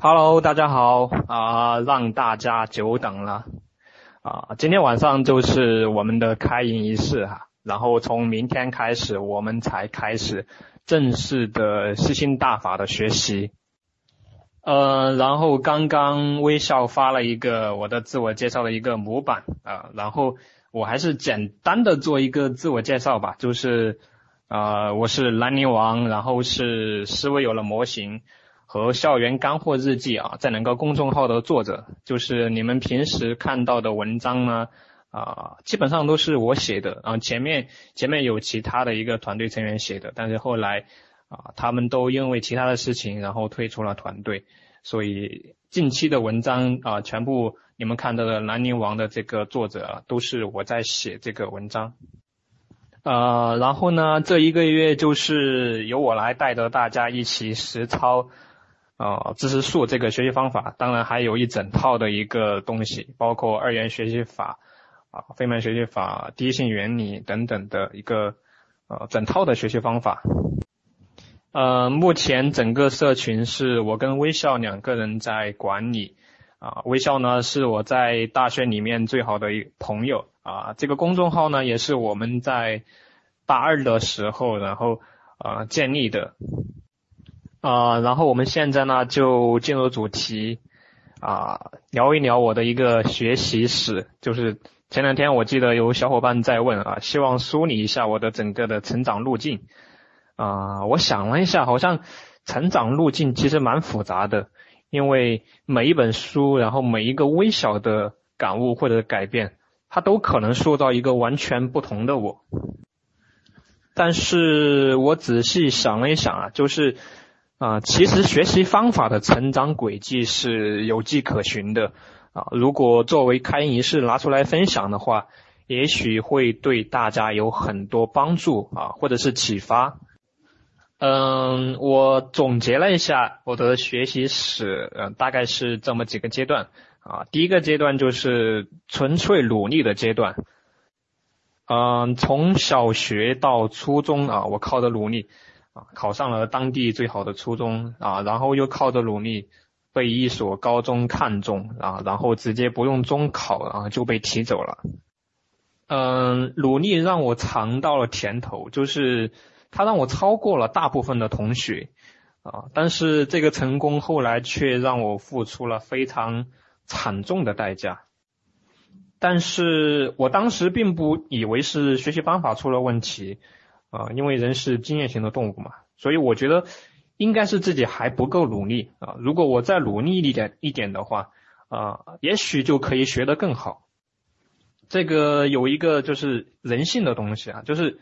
Hello，大家好。啊、让大家久等了。啊、今天晚上就是我们的开营仪式哈、然后从明天开始我们才开始正式的吸星大法的学习。呃，然后刚刚微笑发了一个我的自我介绍的一个模板。啊、然后我还是简单的做一个自我介绍吧，就是呃，我是兰陵王，然后是思维有了模型。和校园干货日记啊，在两个公众号的作者，就是你们平时看到的文章呢，啊、基本上都是我写的啊，前面前面有其他的一个团队成员写的，但是后来啊，他们都因为其他的事情，然后退出了团队，所以近期的文章啊，全部你们看到的兰陵王的这个作者，都是我在写这个文章。呃，然后呢，这一个月就是由我来带着大家一起实操，呃，知识树这个学习方法，当然还有一整套的一个东西，包括二元学习法啊、费曼学习法、第一性原理等等的一个呃整套的学习方法。呃，目前整个社群是我跟微笑两个人在管理。啊，微笑呢是我在大学里面最好的一朋友啊，这个公众号呢也是我们在大二的时候，然后啊建立的。啊，然后我们现在呢就进入主题啊，聊一聊我的一个学习史，就是前两天我记得有小伙伴在问啊，希望梳理一下我的整个的成长路径。啊，我想了一下，好像成长路径其实蛮复杂的。因为每一本书，然后每一个微小的感悟或者改变，它都可能塑造一个完全不同的我。但是我仔细想了一想啊，就是啊、其实学习方法的成长轨迹是有迹可循的啊。如果作为开营仪式拿出来分享的话，也许会对大家有很多帮助啊，或者是启发。嗯，我总结了一下我的学习史，呃，大概是这么几个阶段啊。第一个阶段就是纯粹努力的阶段，嗯，从小学到初中啊，我靠着努力考上了当地最好的初中啊，然后又靠着努力被一所高中看中啊，然后直接不用中考啊就被提走了。嗯，努力让我尝到了甜头，就是。他让我超过了大部分的同学，啊，但是这个成功后来却让我付出了非常惨重的代价。但是我当时并不以为是学习方法出了问题，啊，因为人是经验型的动物嘛，所以我觉得应该是自己还不够努力啊。如果我再努力一点一点的话，啊，也许就可以学得更好。这个有一个就是人性的东西啊，就是。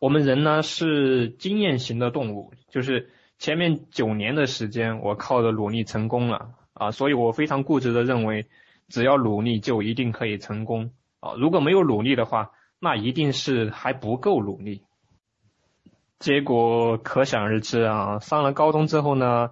我们人呢是经验型的动物，就是前面九年的时间，我靠着努力成功了啊，所以我非常固执的认为，只要努力就一定可以成功啊，如果没有努力的话，那一定是还不够努力。结果可想而知啊，上了高中之后呢，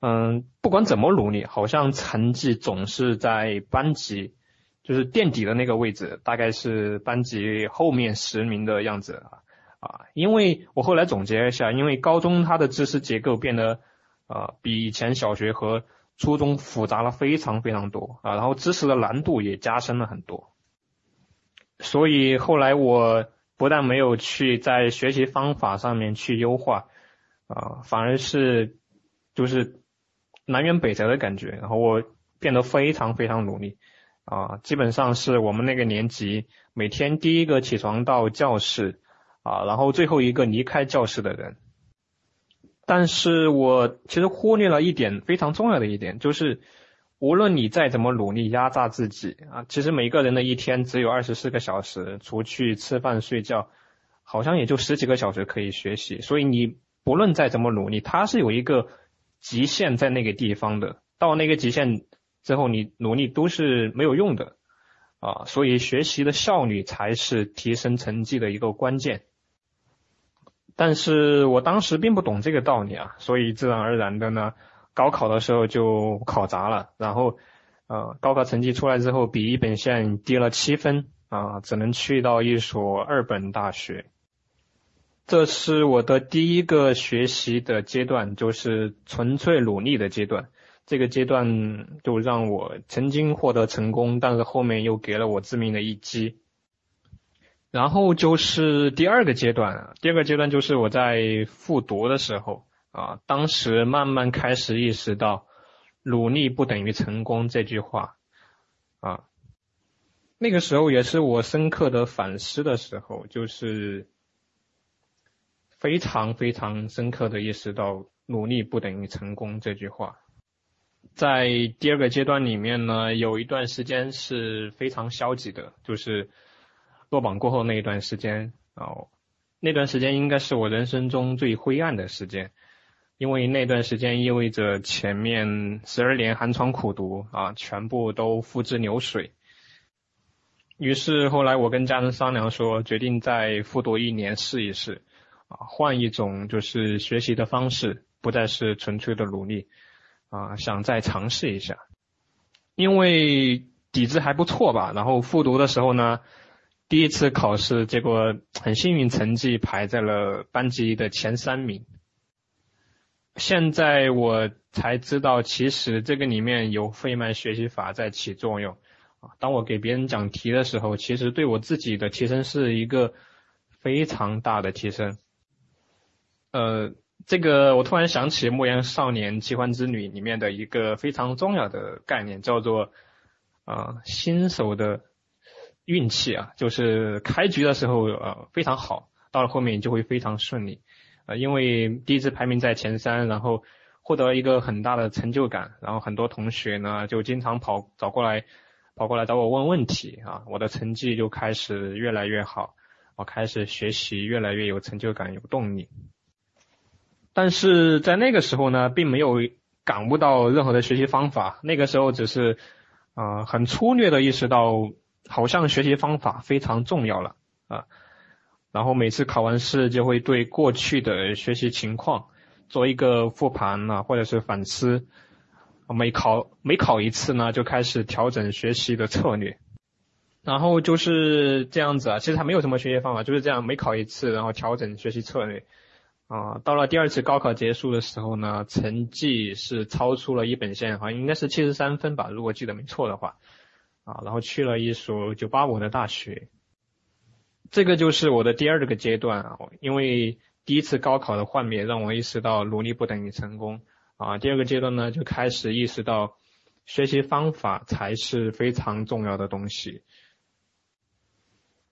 嗯，不管怎么努力，好像成绩总是在班级就是垫底的那个位置，大概是班级后面十名的样子啊。啊，因为我后来总结一下，因为高中它的知识结构变得啊比以前小学和初中复杂了非常非常多啊，然后知识的难度也加深了很多，所以后来我不但没有去在学习方法上面去优化啊，反而是就是南辕北辙的感觉，然后我变得非常非常努力啊，基本上是我们那个年级每天第一个起床到教室。啊，然后最后一个离开教室的人，但是我其实忽略了一点非常重要的一点，就是无论你再怎么努力压榨自己啊，其实每个人的一天只有二十四个小时，除去吃饭睡觉，好像也就十几个小时可以学习，所以你不论再怎么努力，它是有一个极限在那个地方的，到那个极限之后，你努力都是没有用的。啊，所以学习的效率才是提升成绩的一个关键。但是我当时并不懂这个道理啊，所以自然而然的呢，高考的时候就考砸了，然后呃，高考成绩出来之后，比一本线低了七分啊，只能去到一所二本大学。这是我的第一个学习的阶段，就是纯粹努力的阶段。这个阶段就让我曾经获得成功，但是后面又给了我致命的一击。然后就是第二个阶段，第二个阶段就是我在复读的时候啊，当时慢慢开始意识到“努力不等于成功”这句话啊。那个时候也是我深刻的反思的时候，就是。非常非常深刻的意识到“努力不等于成功”这句话。在第二个阶段里面呢，有一段时间是非常消极的，就是落榜过后那一段时间哦，那段时间应该是我人生中最灰暗的时间，因为那段时间意味着前面十二年寒窗苦读啊，全部都付之流水。于是后来我跟家人商量说，决定再复读一年试一试。啊，换一种就是学习的方式，不再是纯粹的努力，啊，想再尝试一下，因为底子还不错吧。然后复读的时候呢，第一次考试，结果很幸运，成绩排在了班级的前三名。现在我才知道，其实这个里面有费曼学习法在起作用。啊，当我给别人讲题的时候，其实对我自己的提升是一个非常大的提升。呃，这个我突然想起《牧羊少年奇幻之旅》里面的一个非常重要的概念，叫做啊新手的运气啊，就是开局的时候呃非常好，到了后面就会非常顺利啊，因为第一次排名在前三，然后获得一个很大的成就感，然后很多同学呢就经常跑找过来跑过来找我问问题啊，我的成绩就开始越来越好，我开始学习越来越有成就感，有动力。但是在那个时候呢，并没有感悟到任何的学习方法。那个时候只是，啊，很粗略的意识到，好像学习方法非常重要了啊。然后每次考完试，就会对过去的学习情况做一个复盘啊，或者是反思。每考每考一次呢，就开始调整学习的策略。然后就是这样子啊，其实还没有什么学习方法，就是这样，每考一次，然后调整学习策略。啊，到了第二次高考结束的时候呢，成绩是超出了一本线，好像应该是七十三分吧，如果记得没错的话。啊，然后去了一所九八五的大学。这个就是我的第二个阶段啊，因为第一次高考的幻灭让我意识到努力不等于成功。啊，第二个阶段呢，就开始意识到学习方法才是非常重要的东西。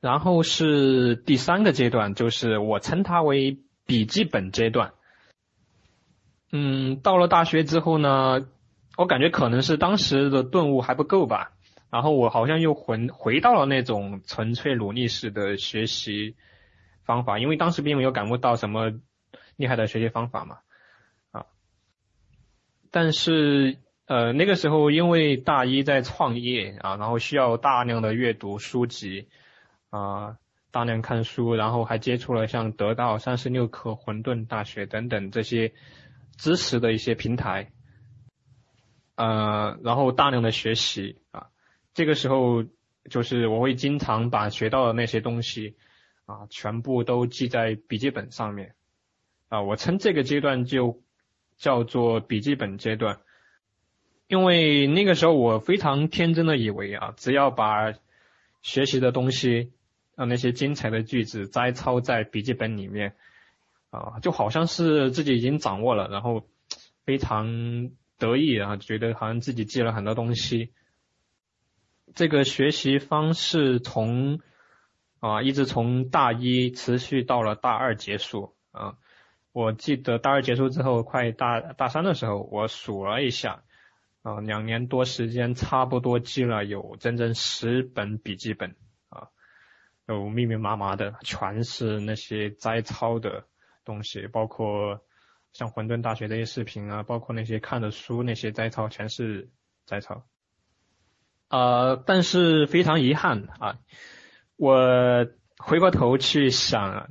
然后是第三个阶段，就是我称它为。笔记本阶段，嗯，到了大学之后呢，我感觉可能是当时的顿悟还不够吧，然后我好像又回回到了那种纯粹努力式的学习方法，因为当时并没有感悟到什么厉害的学习方法嘛，啊，但是呃那个时候因为大一在创业啊，然后需要大量的阅读书籍啊。大量看书，然后还接触了像得到、三十六课、混沌大学等等这些知识的一些平台，呃，然后大量的学习，这个时候就是我会经常把学到的那些东西啊，全部都记在笔记本上面啊，我称这个阶段就叫做笔记本阶段，因为那个时候我非常天真的以为啊，只要把学习的东西。让那些精彩的句子摘抄在笔记本里面，啊，就好像是自己已经掌握了，然后非常得意啊，觉得好像自己记了很多东西。这个学习方式从啊一直从大一持续到了大二结束啊。我记得大二结束之后，快大大三的时候，我数了一下，啊，两年多时间，差不多记了有整整十本笔记本啊。有密密麻麻的，全是那些摘抄的东西，包括像混沌大学这些视频啊，包括那些看的书，那些摘抄全是摘抄。呃，但是非常遗憾啊，我回过头去想，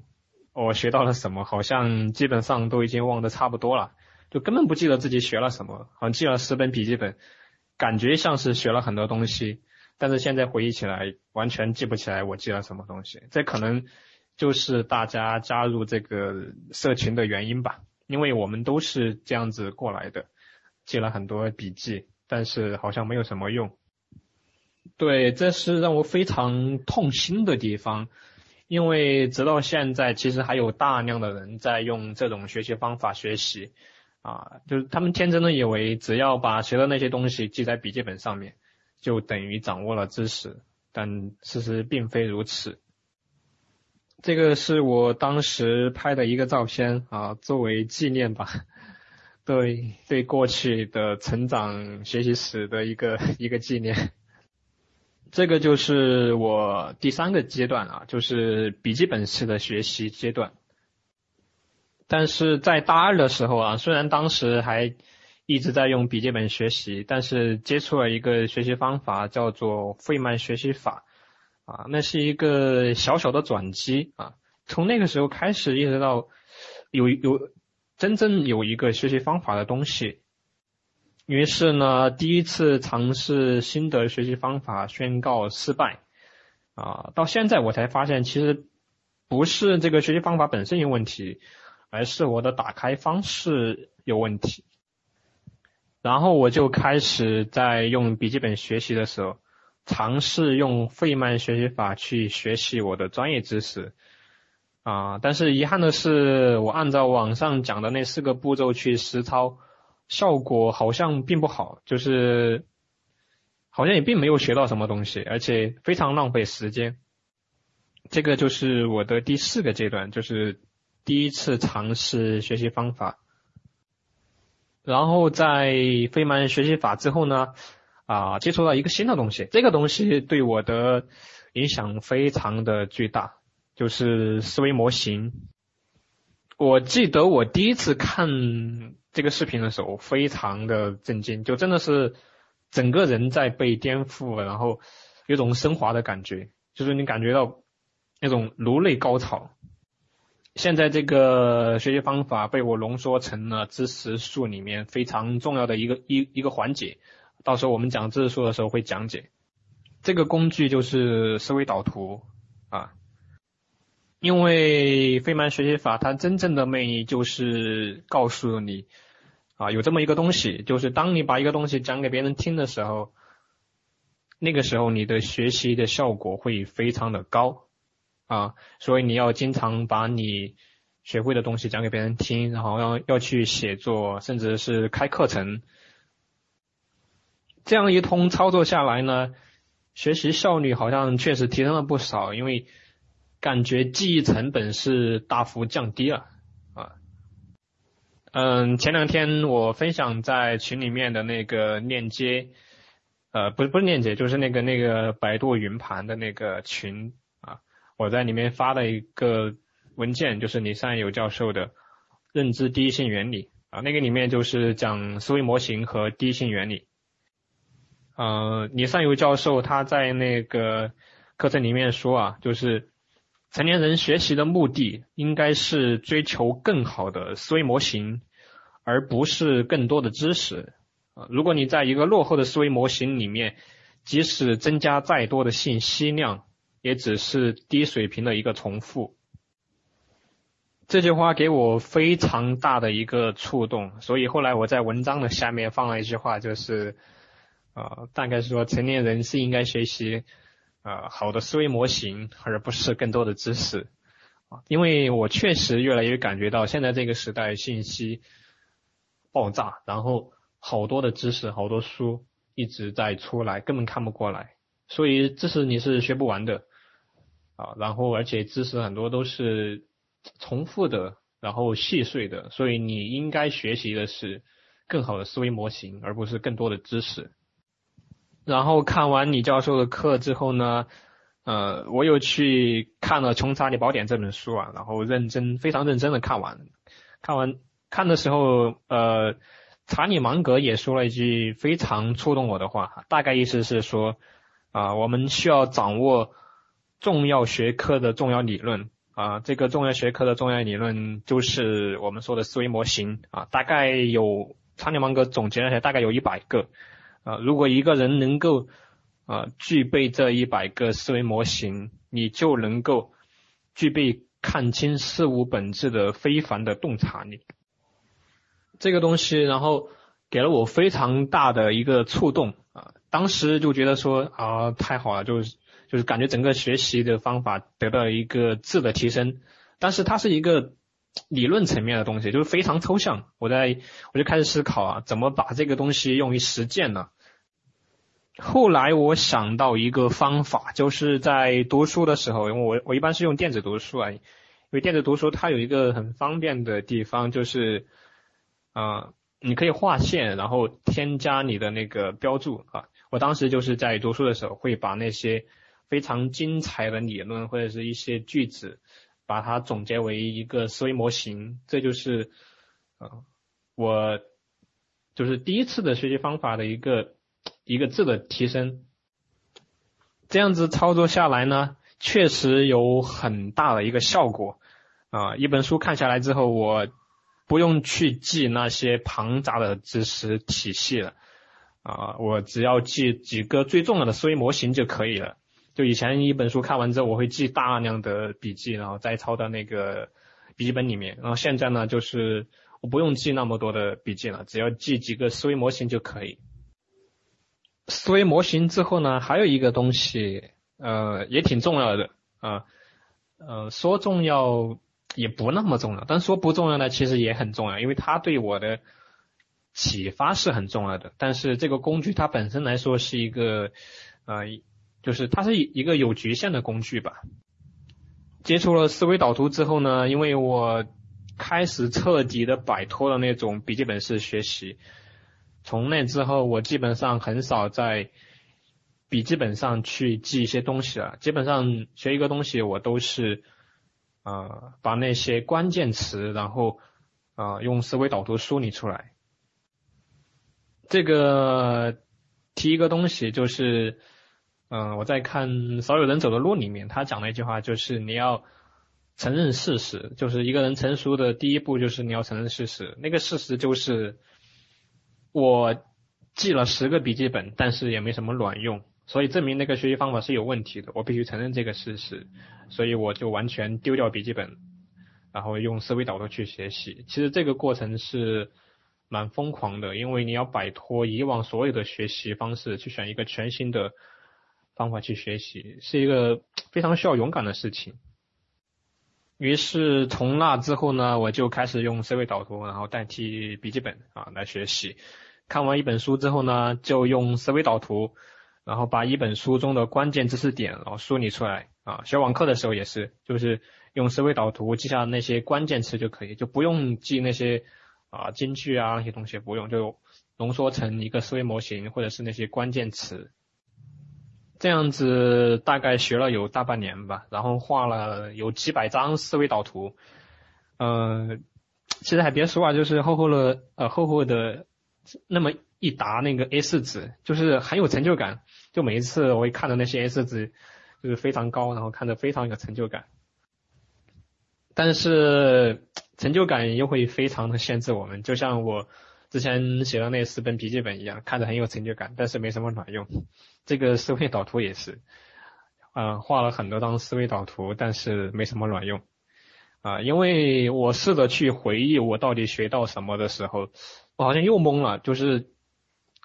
我学到了什么，好像基本上都已经忘得差不多了，就根本不记得自己学了什么，好像记了十本笔记本，感觉像是学了很多东西。但是现在回忆起来，完全记不起来我记了什么东西。这可能就是大家加入这个社群的原因吧，因为我们都是这样子过来的，记了很多笔记，但是好像没有什么用。对，这是让我非常痛心的地方，因为直到现在，其实还有大量的人在用这种学习方法学习，啊，就是他们天真的以为只要把学的那些东西记在笔记本上面，就等于掌握了知识，但事实并非如此。这个是我当时拍的一个照片啊，作为纪念吧，对对过去的成长学习史的一个一个纪念。这个就是我第三个阶段啊，就是笔记本式的学习阶段。但是在大二的时候啊，虽然当时还一直在用笔记本学习，但是接触了一个学习方法，叫做费曼学习法啊，那是一个小小的转机啊。从那个时候开始，一直到有有真正有一个学习方法的东西。于是呢，第一次尝试新的学习方法宣告失败，啊，到现在我才发现，其实不是这个学习方法本身有问题，而是我的打开方式有问题。然后我就开始在用笔记本学习的时候，尝试用费曼学习法去学习我的专业知识，啊，但是遗憾的是，我按照网上讲的那四个步骤去实操。效果好像并不好，就是好像也并没有学到什么东西，而且非常浪费时间。这个就是我的第四个阶段，就是第一次尝试学习方法。然后在费曼学习法之后呢，啊，接触到一个新的东西，这个东西对我的影响非常的巨大，就是思维模型。我记得我第一次看。这个视频的时候非常的震惊，就真的是整个人在被颠覆，然后有种升华的感觉，就是你感觉到那种颅内高潮。现在这个学习方法被我浓缩成了知识树里面非常重要的一个一一个环节，到时候我们讲知识树的时候会讲解。这个工具就是思维导图啊。因为费曼学习法，它真正的魅力就是告诉你，啊，有这么一个东西，就是当你把一个东西讲给别人听的时候，那个时候你的学习的效果会非常的高，啊，所以你要经常把你学会的东西讲给别人听，然后要要去写作，甚至是开课程，这样一通操作下来呢，学习效率好像确实提升了不少，因为。感觉记忆成本是大幅降低了。啊，嗯，前两天我分享在群里面的那个链接，呃，不是不是链接，就是那个那个百度云盘的那个群啊，我在里面发了一个文件，就是李善友教授的认知第一性原理。啊，那个里面就是讲思维模型和第一性原理，呃，李善友教授他在那个课程里面说啊，就是。成年人学习的目的应该是追求更好的思维模型，而不是更多的知识。啊，如果你在一个落后的思维模型里面，即使增加再多的信息量，也只是低水平的一个重复。这句话给我非常大的一个触动，所以后来我在文章的下面放了一句话，就是，啊，大概是说成年人是应该学习。呃，好的思维模型，而不是更多的知识。啊，因为我确实越来越感觉到，现在这个时代信息爆炸，然后好多的知识，好多书一直在出来，根本看不过来，所以知识你是学不完的。啊，然后而且知识很多都是重复的，然后细碎的，所以你应该学习的是更好的思维模型，而不是更多的知识。然后看完李教授的课之后呢，呃，我又去看了《穷查理宝典》这本书啊，然后认真、非常认真的看完。看完看的时候，呃，查理芒格也说了一句非常触动我的话，大概意思是说，啊，我们需要掌握重要学科的重要理论啊，这个重要学科的重要理论就是我们说的思维模型啊，大概有查理芒格总结了下，大概有一百个。啊，如果一个人能够啊具备这一百个思维模型，你就能够具备看清事物本质的非凡的洞察力。这个东西，然后给了我非常大的一个触动啊！当时就觉得说啊，太好了，就是就是感觉整个学习的方法得到一个质的提升。但是它是一个理论层面的东西，就是非常抽象。我在我就开始思考啊，怎么把这个东西用于实践呢？后来我想到一个方法，就是在读书的时候，因为我我一般是用电子读书啊，因为电子读书它有一个很方便的地方，就是啊，你可以划线，然后添加你的那个标注啊。我当时就是在读书的时候，会把那些非常精彩的理论或者是一些句子，把它总结为一个思维模型，这就是啊，我就是第一次的学习方法的一个。一个质的提升，这样子操作下来呢，确实有很大的一个效果啊！一本书看下来之后，我不用去记那些庞杂的知识体系了啊，我只要记几个最重要的思维模型就可以了。就以前一本书看完之后，我会记大量的笔记，然后再抄到那个笔记本里面。然后现在呢，就是我不用记那么多的笔记了，只要记几个思维模型就可以。思维模型之后呢，还有一个东西，呃，也挺重要的啊，呃，说重要也不那么重要，但说不重要呢，其实也很重要，因为它对我的启发是很重要的。但是这个工具它本身来说是一个，呃，就是它是一个有局限的工具吧。接触了思维导图之后呢，因为我开始彻底的摆脱了那种笔记本式学习。从那之后，我基本上很少在笔记本上去记一些东西了。基本上学一个东西，我都是呃把那些关键词，然后呃用思维导图梳理出来。这个提一个东西，就是嗯我在看《少有人走的路》里面，他讲了一句话，就是你要承认事实，就是一个人成熟的第一步就是你要承认事实。那个事实就是。我记了十个笔记本，但是也没什么卵用，所以证明那个学习方法是有问题的。我必须承认这个事实，所以我就完全丢掉笔记本，然后用思维导图去学习。其实这个过程是蛮疯狂的，因为你要摆脱以往所有的学习方式，去选一个全新的方法去学习，是一个非常需要勇敢的事情。于是从那之后呢，我就开始用思维导图，然后代替笔记本啊来学习。看完一本书之后呢，就用思维导图，然后把一本书中的关键知识点然后梳理出来啊。学网课的时候也是，就是用思维导图记下那些关键词就可以，就不用记那些啊金句啊那些东西，不用就浓缩成一个思维模型或者是那些关键词。这样子大概学了有大半年吧，然后画了有几百张思维导图，呃，其实还别说啊，就是厚厚的呃厚厚的那么一沓那个 A4 纸，就是很有成就感。就每一次我一看到那些 A4 纸，就是非常高，然后看着非常有成就感。但是成就感又会非常的限制我们，就像我。之前写的那十本笔记本一样，看着很有成就感，但是没什么卵用。这个思维导图也是，嗯，画了很多张思维导图，但是没什么卵用。啊，因为我试着去回忆我到底学到什么的时候，我好像又懵了，就是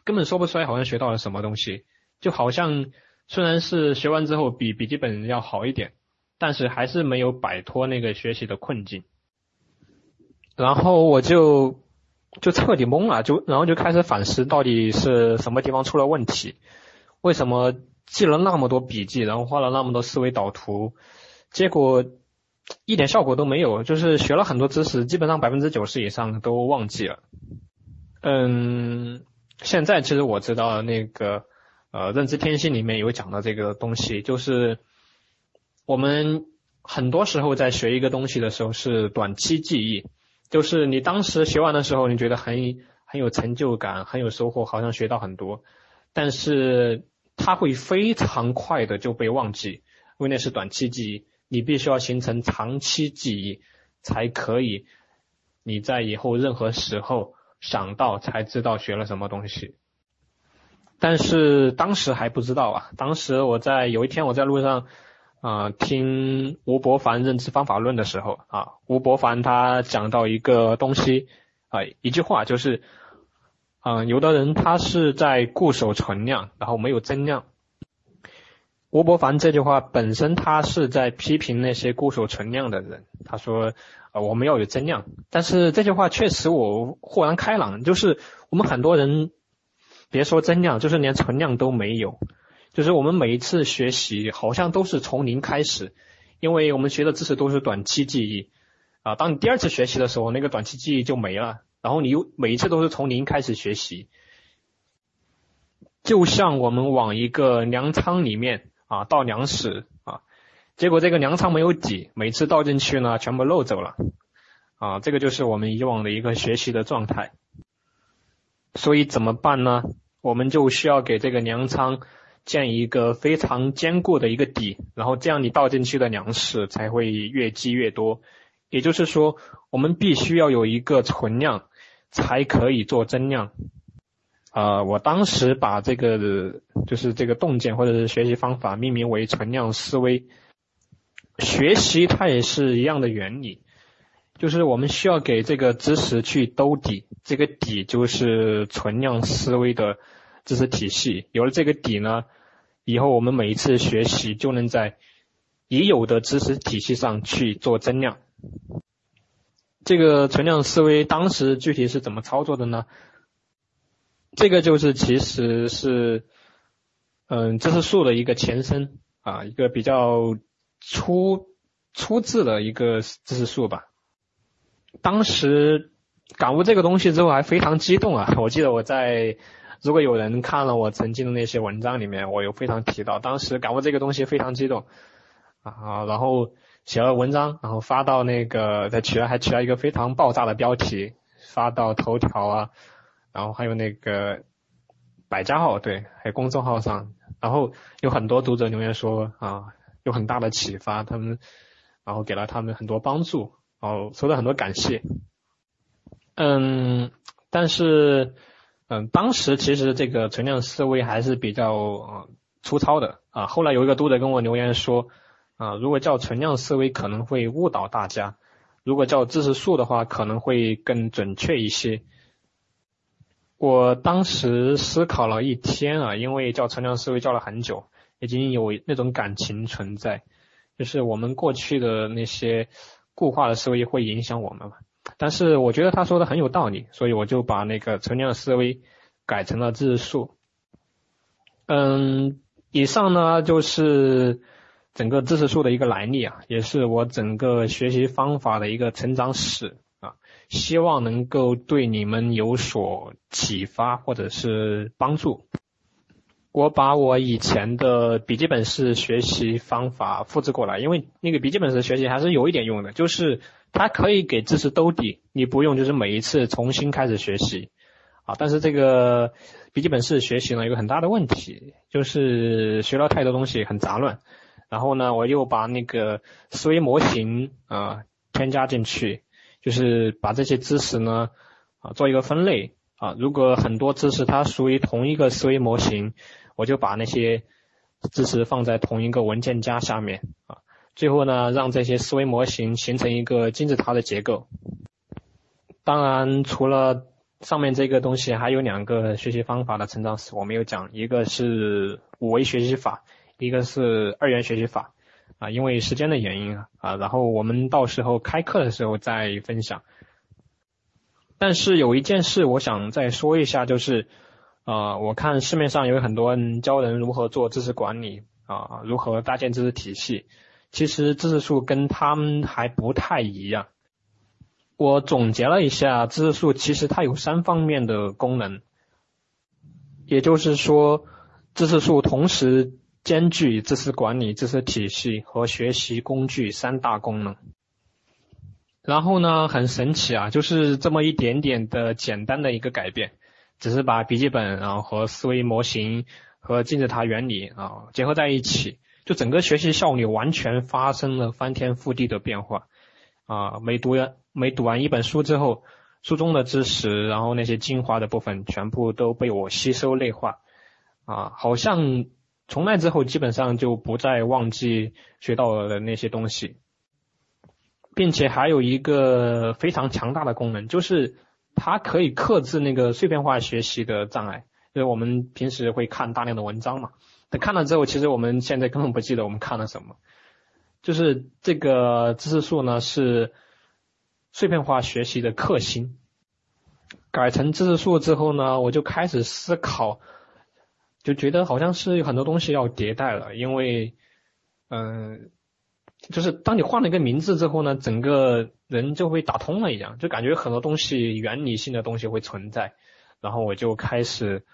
根本说不出来好像学到了什么东西。就好像虽然是学完之后比笔记本要好一点，但是还是没有摆脱那个学习的困境。然后我就。就彻底懵了，就然后就开始反思到底是什么地方出了问题，为什么记了那么多笔记，然后画了那么多思维导图，结果一点效果都没有，就是学了很多知识，基本上百分之九十以上都忘记了。嗯，现在其实我知道那个呃认知天性里面有讲到这个东西，就是我们很多时候在学一个东西的时候是短期记忆。就是你当时学完的时候，你觉得很很有成就感，很有收获，好像学到很多，但是它会非常快的就被忘记，因为那是短期记忆，你必须要形成长期记忆，才可以你在以后任何时候想到才知道学了什么东西。但是当时还不知道啊，当时我在有一天我在路上啊听吴伯凡认知方法论的时候啊，吴伯凡他讲到一个东西啊，一句话就是，嗯，有的人他是在固守存量，然后没有增量。吴伯凡这句话本身他是在批评那些固守存量的人，他说啊我们要有增量，但是这句话确实我豁然开朗，就是我们很多人别说增量，就是连存量都没有。就是我们每一次学习好像都是从零开始，因为我们学的知识都是短期记忆啊。当你第二次学习的时候，那个短期记忆就没了，然后你又每一次都是从零开始学习，就像我们往一个粮仓里面啊倒粮食啊，结果这个粮仓没有底，每次倒进去呢全部漏走了啊，这个就是我们以往的一个学习的状态。所以怎么办呢？我们就需要给这个粮仓。建一个非常坚固的一个底，然后这样你倒进去的粮食才会越积越多。也就是说，我们必须要有一个存量，才可以做增量。啊，我当时把这个就是这个洞见或者是学习方法命名为存量思维。学习它也是一样的原理，就是我们需要给这个知识去兜底，这个底就是存量思维的知识体系。有了这个底呢。以后我们每一次学习就能在已有的知识体系上去做增量。这个存量思维当时具体是怎么操作的呢？这个就是其实是嗯知识树的一个前身啊，一个比较粗粗制的一个知识树吧。当时感悟这个东西之后还非常激动啊！我记得我在。如果有人看了我曾经的那些文章里面，我有非常提到，当时感悟这个东西非常激动啊，然后写了文章，然后发到那个，在取了还取了一个非常爆炸的标题，发到头条啊，然后还有那个百家号，对，还有公众号上，然后有很多读者留言说啊，有很大的启发，他们然后给了他们很多帮助，然后收到很多感谢，嗯，但是。嗯，当时其实这个存量思维还是比较呃粗糙的啊。后来有一个读者跟我留言说，啊，如果叫存量思维可能会误导大家，如果叫知识树的话可能会更准确一些。我当时思考了一天啊，因为叫存量思维叫了很久，已经有那种感情存在，就是我们过去的那些固化的思维会影响我们嘛。但是我觉得他说的很有道理，所以我就把那个存量思维改成了知识树。嗯，以上呢就是整个知识树的一个来历啊，也是我整个学习方法的一个成长史啊，希望能够对你们有所启发或者是帮助。我把我以前的笔记本式学习方法复制过来，因为那个笔记本式学习还是有一点用的，就是。它可以给知识兜底，你不用就是每一次重新开始学习啊。但是这个笔记本式学习呢，有个很大的问题，就是学了太多东西很杂乱。然后呢，我又把那个思维模型啊添加进去，就是把这些知识呢啊做一个分类啊。如果很多知识它属于同一个思维模型，我就把那些知识放在同一个文件夹下面啊。最后呢，让这些思维模型形成一个金字塔的结构。当然，除了上面这个东西，还有两个学习方法的成长史，我没有讲。一个是五维学习法，一个是二元学习法。啊，因为时间的原因啊，然后我们到时候开课的时候再分享。但是有一件事我想再说一下，就是啊，我看市面上有很多人教人如何做知识管理啊，如何搭建知识体系。其实知识树跟他们还不太一样。我总结了一下，知识树其实它有三方面的功能，也就是说，知识树同时兼具知识管理、知识体系和学习工具三大功能。然后呢，很神奇啊，就是这么一点点的简单的一个改变，只是把笔记本啊和思维模型和金字塔原理啊结合在一起。就整个学习效率完全发生了翻天覆地的变化啊！每读完每读完一本书之后，书中的知识，然后那些精华的部分全部都被我吸收内化啊，好像从那之后基本上就不再忘记学到的那些东西，并且还有一个非常强大的功能，就是它可以克制那个碎片化学习的障碍。因为我们平时会看大量的文章嘛，等看了之后，其实我们现在根本不记得我们看了什么。就是这个知识树呢是碎片化学习的克星。改成知识树之后呢，我就开始思考，就觉得好像是有很多东西要迭代了，因为，嗯，就是当你换了一个名字之后呢，整个人就会打通了一样，就感觉很多东西原理性的东西会存在，然后我就开始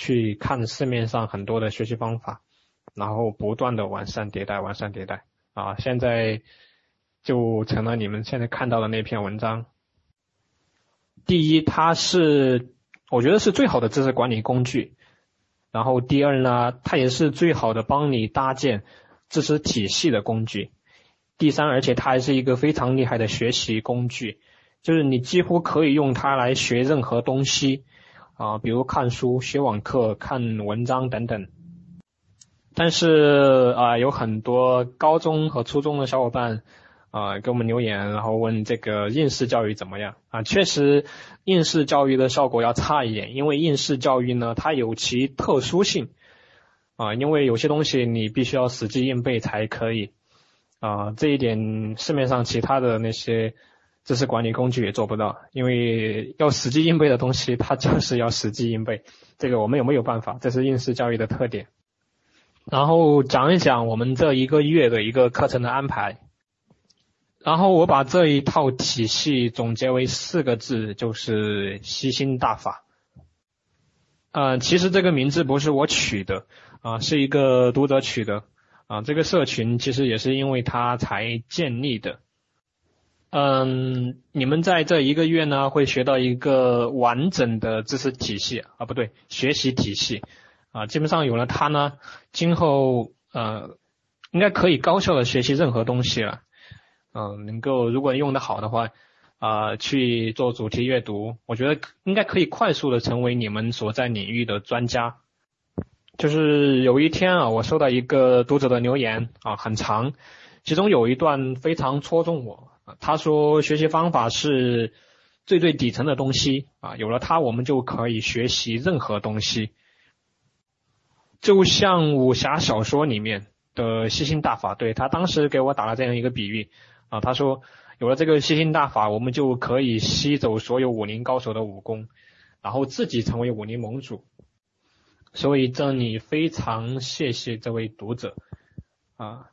去看市面上很多的学习方法，然后不断的完善迭代，完善迭代，啊，现在就成了你们现在看到的那篇文章。第一，它是我觉得是最好的知识管理工具。然后第二呢，它也是最好的帮你搭建知识体系的工具。第三，而且它还是一个非常厉害的学习工具，就是你几乎可以用它来学任何东西啊，比如看书、学网课、看文章等等。但是啊，有很多高中和初中的小伙伴。啊，给我们留言，然后问这个应试教育怎么样啊？确实，应试教育的效果要差一点，因为应试教育呢，它有其特殊性啊，因为有些东西你必须要死记硬背才可以啊，这一点市面上其他的那些知识管理工具也做不到，因为要死记硬背的东西，它就是要死记硬背，这个我们有没有办法？这是应试教育的特点。然后讲一讲我们这一个月的一个课程的安排。然后我把这一套体系总结为四个字，就是吸星大法。呃，其实这个名字不是我取的，啊，是一个读者取的，啊，这个社群其实也是因为他才建立的。嗯，你们在这一个月呢，会学到一个完整的知识体系，啊，不对，学习体系，啊，基本上有了它呢，今后呃，应该可以高效的学习任何东西了。嗯，能够如果用的好的话，啊，去做主题阅读，我觉得应该可以快速的成为你们所在领域的专家。就是有一天啊，我收到一个读者的留言啊，很长，其中有一段非常戳中我。他说，学习方法是最最底层的东西啊，有了它，我们就可以学习任何东西。就像武侠小说里面的吸星大法，对他当时给我打了这样一个比喻。啊，他说有了这个吸星大法，我们就可以吸走所有武林高手的武功，然后自己成为武林盟主。所以这里非常谢谢这位读者啊。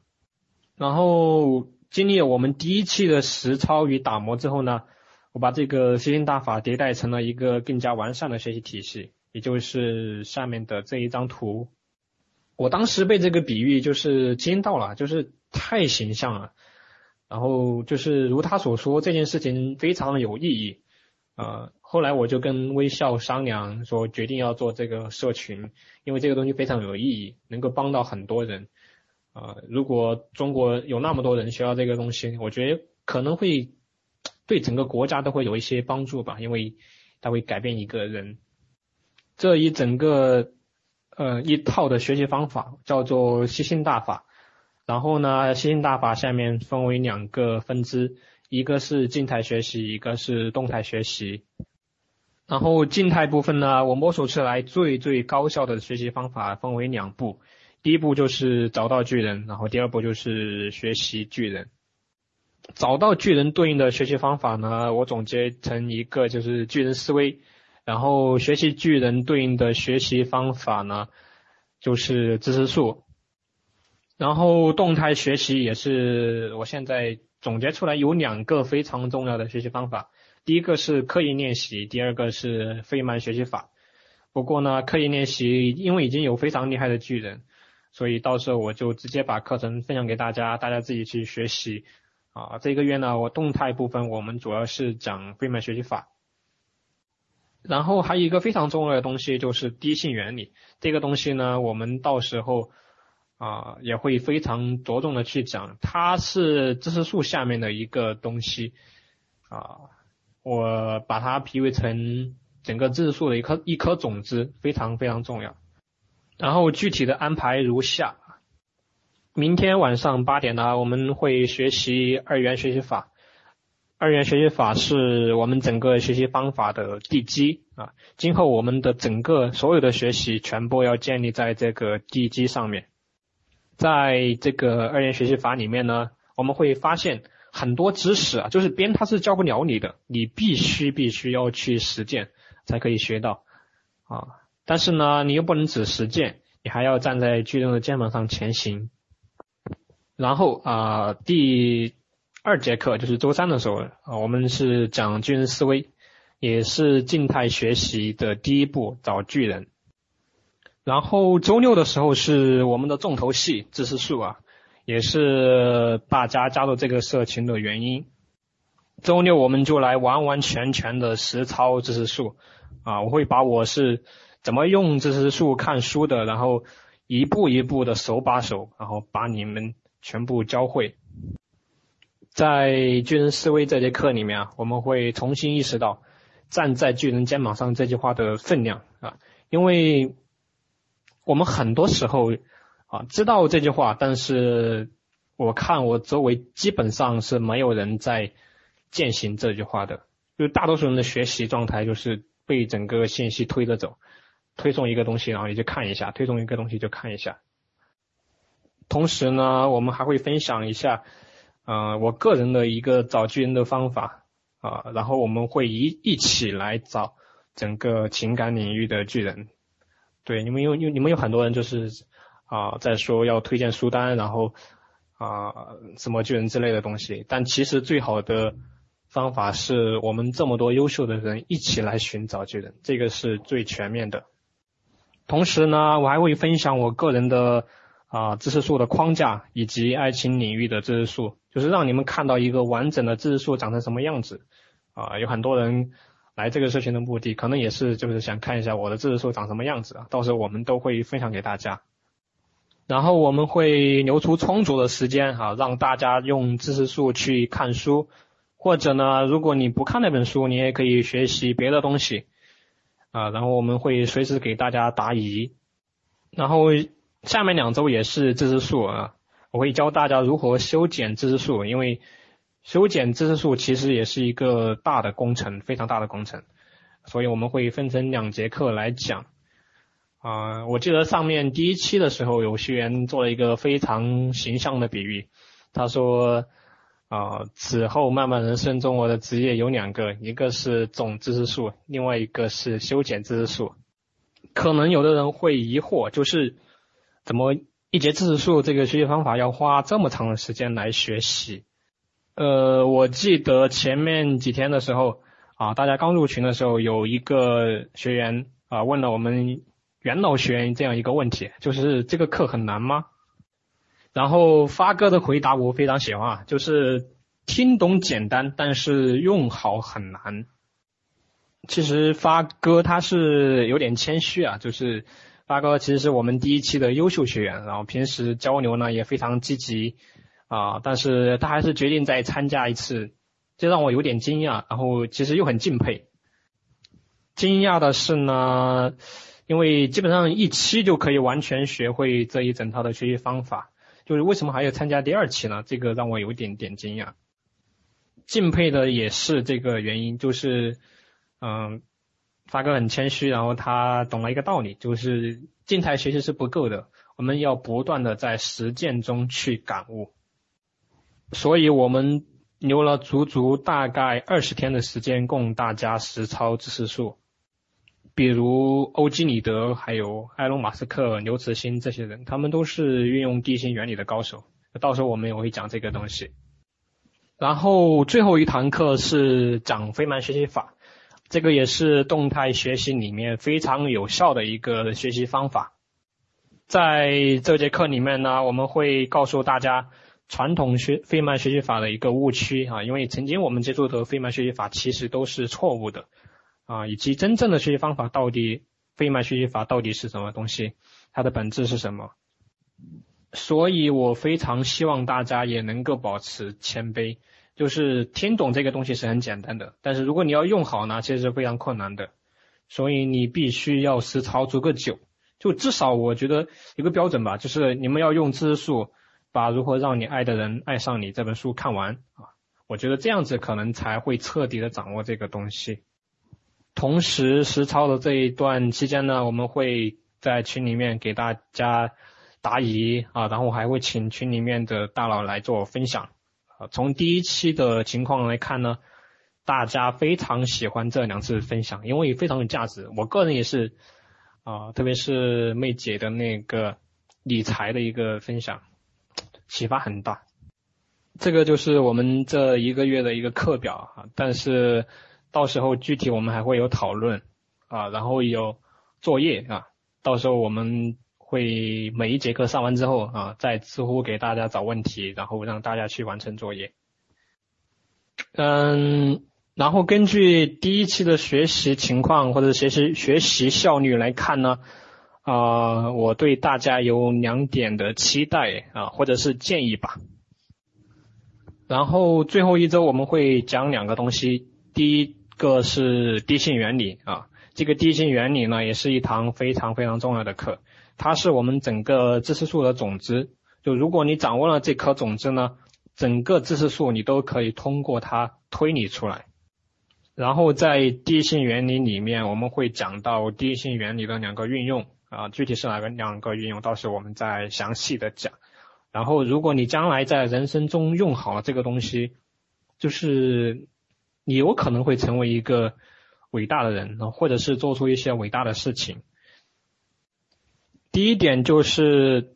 然后经历了我们第一期的实操与打磨之后呢，我把这个吸星大法迭代成了一个更加完善的学习体系，也就是下面的这一张图。我当时被这个比喻就是惊到了，就是太形象了。然后就是如他所说，这件事情非常有意义。呃，后来我就跟微笑商量说，决定要做这个社群，因为这个东西非常有意义，能够帮到很多人。呃，如果中国有那么多人学到这个东西，我觉得可能会对整个国家都会有一些帮助吧，因为它会改变一个人。这一整个呃一套的学习方法叫做吸星大法。然后呢，吸星大法下面分为两个分支，一个是静态学习，一个是动态学习。然后静态部分呢，我摸索出来最最高效的学习方法分为两步，第一步就是找到巨人，然后第二步就是学习巨人。找到巨人对应的学习方法呢，我总结成一个就是巨人思维，然后学习巨人对应的学习方法呢，就是知识树。然后动态学习也是我现在总结出来有两个非常重要的学习方法，第一个是刻意练习，第二个是费曼学习法。不过呢，刻意练习因为已经有非常厉害的巨人，所以到时候我就直接把课程分享给大家，大家自己去学习。啊，这个月呢，我动态部分我们主要是讲费曼学习法。然后还有一个非常重要的东西就是低性原理，这个东西呢，我们到时候。啊，也会非常着重的去讲，它是知识树下面的一个东西啊，我把它比喻成整个知识树的一颗一颗种子，非常非常重要。然后具体的安排如下：明天晚上八点呢，我们会学习二元学习法。二元学习法是我们整个学习方法的地基啊，今后我们的整个所有的学习全部要建立在这个地基上面。在这个二元学习法里面呢，我们会发现很多知识啊，就是别人他是教不了你的，你必须必须要去实践才可以学到啊。但是呢，你又不能只实践，你还要站在巨人的肩膀上前行。然后啊，第二节课就是周三的时候啊，我们是讲巨人思维，也是静态学习的第一步，找巨人。然后周六的时候是我们的重头戏，知识树啊，也是大家加入这个社群的原因。周六我们就来完完全全的实操知识树啊，我会把我是怎么用知识树看书的，然后一步一步的手把手，然后把你们全部教会。在巨人思维这节课里面啊，我们会重新意识到站在巨人肩膀上这句话的分量啊，因为我们很多时候啊知道这句话，但是我看我周围基本上是没有人在践行这句话的，就大多数人的学习状态就是被整个信息推着走，推送一个东西然后你就看一下，推送一个东西就看一下。同时呢，我们还会分享一下。呃，我个人的一个找巨人的方法啊，然后我们会一一起来找整个情感领域的巨人。对，你们有有你们有很多人就是啊在说要推荐书单，然后啊什么巨人之类的东西，但其实最好的方法是我们这么多优秀的人一起来寻找巨人，这个是最全面的。同时呢，我还会分享我个人的啊知识树的框架以及爱情领域的知识树。就是让你们看到一个完整的知识树长成什么样子啊！有很多人来这个社群的目的，可能也是就是想看一下我的知识树长什么样子啊。到时候我们都会分享给大家，然后我们会留出充足的时间哈，让大家用知识树去看书，或者呢，如果你不看那本书，你也可以学习别的东西啊。然后我们会随时给大家答疑，然后下面两周也是知识树啊。我会教大家如何修剪知识树，因为修剪知识树其实也是一个大的工程，非常大的工程，所以我们会分成两节课来讲。啊，我记得上面第一期的时候，有学员做了一个非常形象的比喻，他说，啊，此后漫漫人生中，我的职业有两个，一个是种知识树，另外一个是修剪知识树。可能有的人会疑惑，就是怎么？一节知识树这个学习方法要花这么长的时间来学习，呃，我记得前面几天的时候啊，大家刚入群的时候，有一个学员啊问了我们元老学员这样一个问题，就是这个课很难吗？然后发哥的回答我非常喜欢啊，就是听懂简单，但是用好很难。其实发哥他是有点谦虚啊，就是。发哥其实是我们第一期的优秀学员，然后平时交流呢也非常积极啊，但是他还是决定再参加一次，这让我有点惊讶，然后其实又很敬佩。惊讶的是呢，因为基本上一期就可以完全学会这一整套的学习方法，就是为什么还要参加第二期呢？这个让我有点点惊讶。敬佩的也是这个原因，就是嗯。发哥很谦虚，然后他懂了一个道理，就是静态学习是不够的，我们要不断的在实践中去感悟。所以我们留了足足大概二十天的时间供大家实操知识树，比如欧几里得、还有埃隆·马斯克、刘慈欣这些人，他们都是运用地心原理的高手。到时候我们也会讲这个东西。然后最后一堂课是讲费曼学习法。这个也是动态学习里面非常有效的一个学习方法。在这节课里面呢，我们会告诉大家传统学费曼学习法的一个误区啊，因为曾经我们接触的费曼学习法其实都是错误的啊，以及真正的学习方法到底费曼学习法到底是什么东西，它的本质是什么。所以我非常希望大家也能够保持谦卑。就是听懂这个东西是很简单的，但是如果你要用好呢，其实是非常困难的。所以你必须要实操足够久，就至少我觉得有个标准吧，就是你们要用知识树把《如何让你爱的人爱上你》这本书看完啊。我觉得这样子可能才会彻底的掌握这个东西。同时实操的这一段期间呢，我们会在群里面给大家答疑啊，然后我还会请群里面的大佬来做分享。啊，从第一期的情况来看呢，大家非常喜欢这两次分享，因为非常有价值。我个人也是啊，特别是妹姐的那个理财的一个分享，启发很大。这个就是我们这一个月的一个课表啊，但是到时候具体我们还会有讨论啊，然后有作业啊，到时候我们。会每一节课上完之后啊，在知乎给大家找问题，然后让大家去完成作业。嗯，然后根据第一期的学习情况或者学习学习效率来看呢，啊，我对大家有两点的期待啊，或者是建议吧。然后最后一周我们会讲两个东西，第一个是地性原理啊，这个地性原理呢也是一堂非常非常重要的课。它是我们整个知识树的种子，就如果你掌握了这颗种子呢，整个知识树你都可以通过它推理出来。然后在第一性原理里面，我们会讲到第一性原理的两个运用啊，具体是哪个两个运用，到时我们再详细的讲。然后如果你将来在人生中用好了这个东西，就是你有可能会成为一个伟大的人，或者是做出一些伟大的事情。第一点就是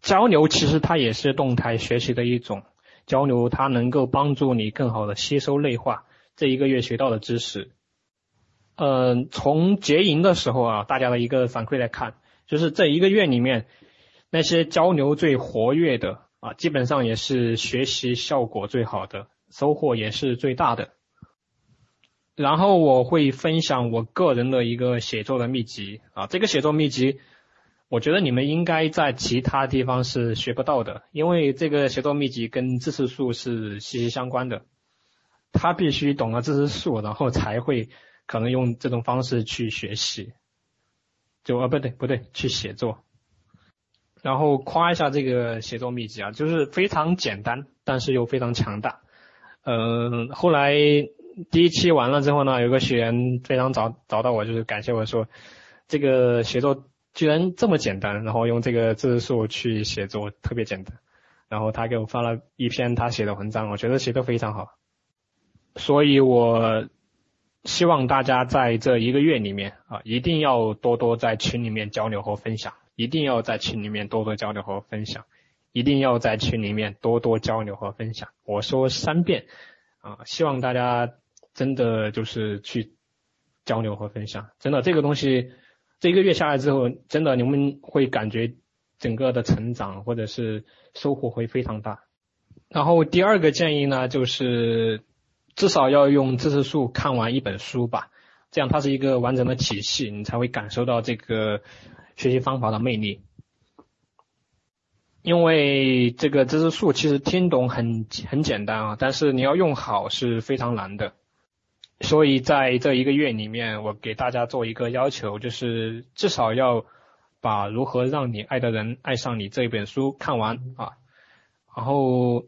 交流，其实它也是动态学习的一种交流，它能够帮助你更好的吸收内化这一个月学到的知识。嗯，从结营的时候啊，大家的一个反馈来看，就是这一个月里面那些交流最活跃的啊，基本上也是学习效果最好的，收获也是最大的。然后我会分享我个人的一个写作的秘籍啊，这个写作秘籍。我觉得你们应该在其他地方是学不到的，因为这个写作秘籍跟知识树是息息相关的。他必须懂了知识树，然后才会可能用这种方式去学习。就啊，不对不对，去写作。然后夸一下这个写作秘籍啊，就是非常简单，但是又非常强大。嗯，后来第一期完了之后呢，有个学员非常找找到我，就是感谢我说这个写作。居然这么简单，然后用这个字数去写作特别简单，然后他给我发了一篇他写的文章，我觉得写的非常好，所以我希望大家在这一个月里面啊，一定要多多在群里面交流和分享，一定要在群里面多多交流和分享，一定要在群里面多多交流和分享。我说三遍啊，希望大家真的就是去交流和分享，真的这个东西。这一个月下来之后，真的你们会感觉整个的成长或者是收获会非常大。然后第二个建议呢，就是至少要用知识树看完一本书吧，这样它是一个完整的体系，你才会感受到这个学习方法的魅力。因为这个知识树其实听懂很很简单啊，但是你要用好是非常难的。所以在这一个月里面，我给大家做一个要求，就是至少要把《如何让你爱的人爱上你》这一本书看完啊。然后，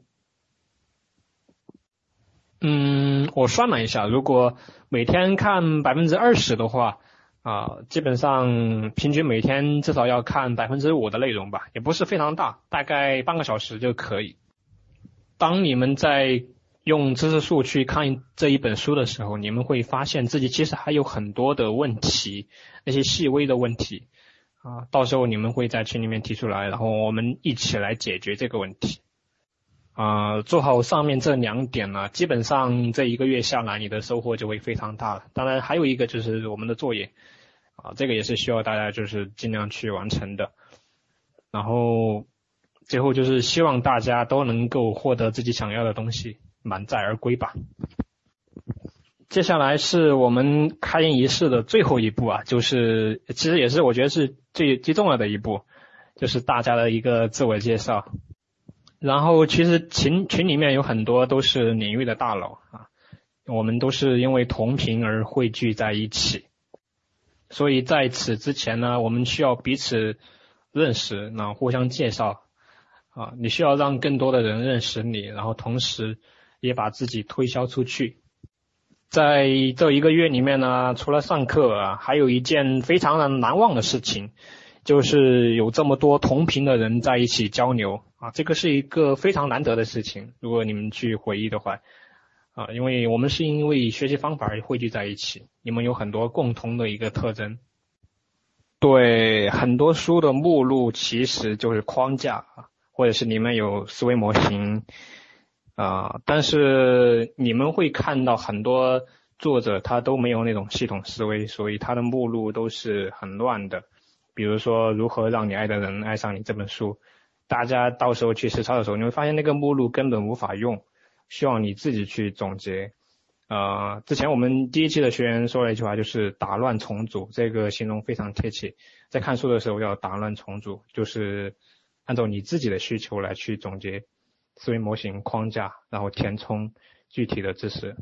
嗯，我算了一下，如果每天看百分之二十的话，啊，基本上平均每天至少要看百分之五的内容吧，也不是非常大，大概半个小时就可以。当你们在用知识树去看这一本书的时候，你们会发现自己其实还有很多的问题，那些细微的问题啊，到时候你们会在群里面提出来，然后我们一起来解决这个问题啊。做好上面这两点呢，基本上这一个月下来，你的收获就会非常大了。当然还有一个就是我们的作业啊，这个也是需要大家就是尽量去完成的。然后最后就是希望大家都能够获得自己想要的东西。满载而归吧。接下来是我们开营仪式的最后一步啊，就是其实也是我觉得是最最重要的一步，就是大家的一个自我介绍。然后其实群群里面有很多都是领域的大佬啊，我们都是因为同频而汇聚在一起。所以在此之前呢，我们需要彼此认识，然后互相介绍啊，你需要让更多的人认识你，然后同时也把自己推销出去。在这一个月里面呢，除了上课啊，还有一件非常的难忘的事情，就是有这么多同频的人在一起交流啊，这个是一个非常难得的事情。如果你们去回忆的话，啊，因为我们是因为学习方法而汇聚在一起，你们有很多共同的一个特征。对，很多书的目录其实就是框架啊，或者是里面有思维模型。啊，但是你们会看到很多作者他都没有那种系统思维，所以他的目录都是很乱的。比如说如何让你爱的人爱上你这本书，大家到时候去实操的时候，你会发现那个目录根本无法用，需要你自己去总结。呃，之前我们第一期的学员说了一句话，就是打乱重组，这个形容非常贴切。在看书的时候要打乱重组，就是按照你自己的需求来去总结。思维模型框架，然后填充具体的知识。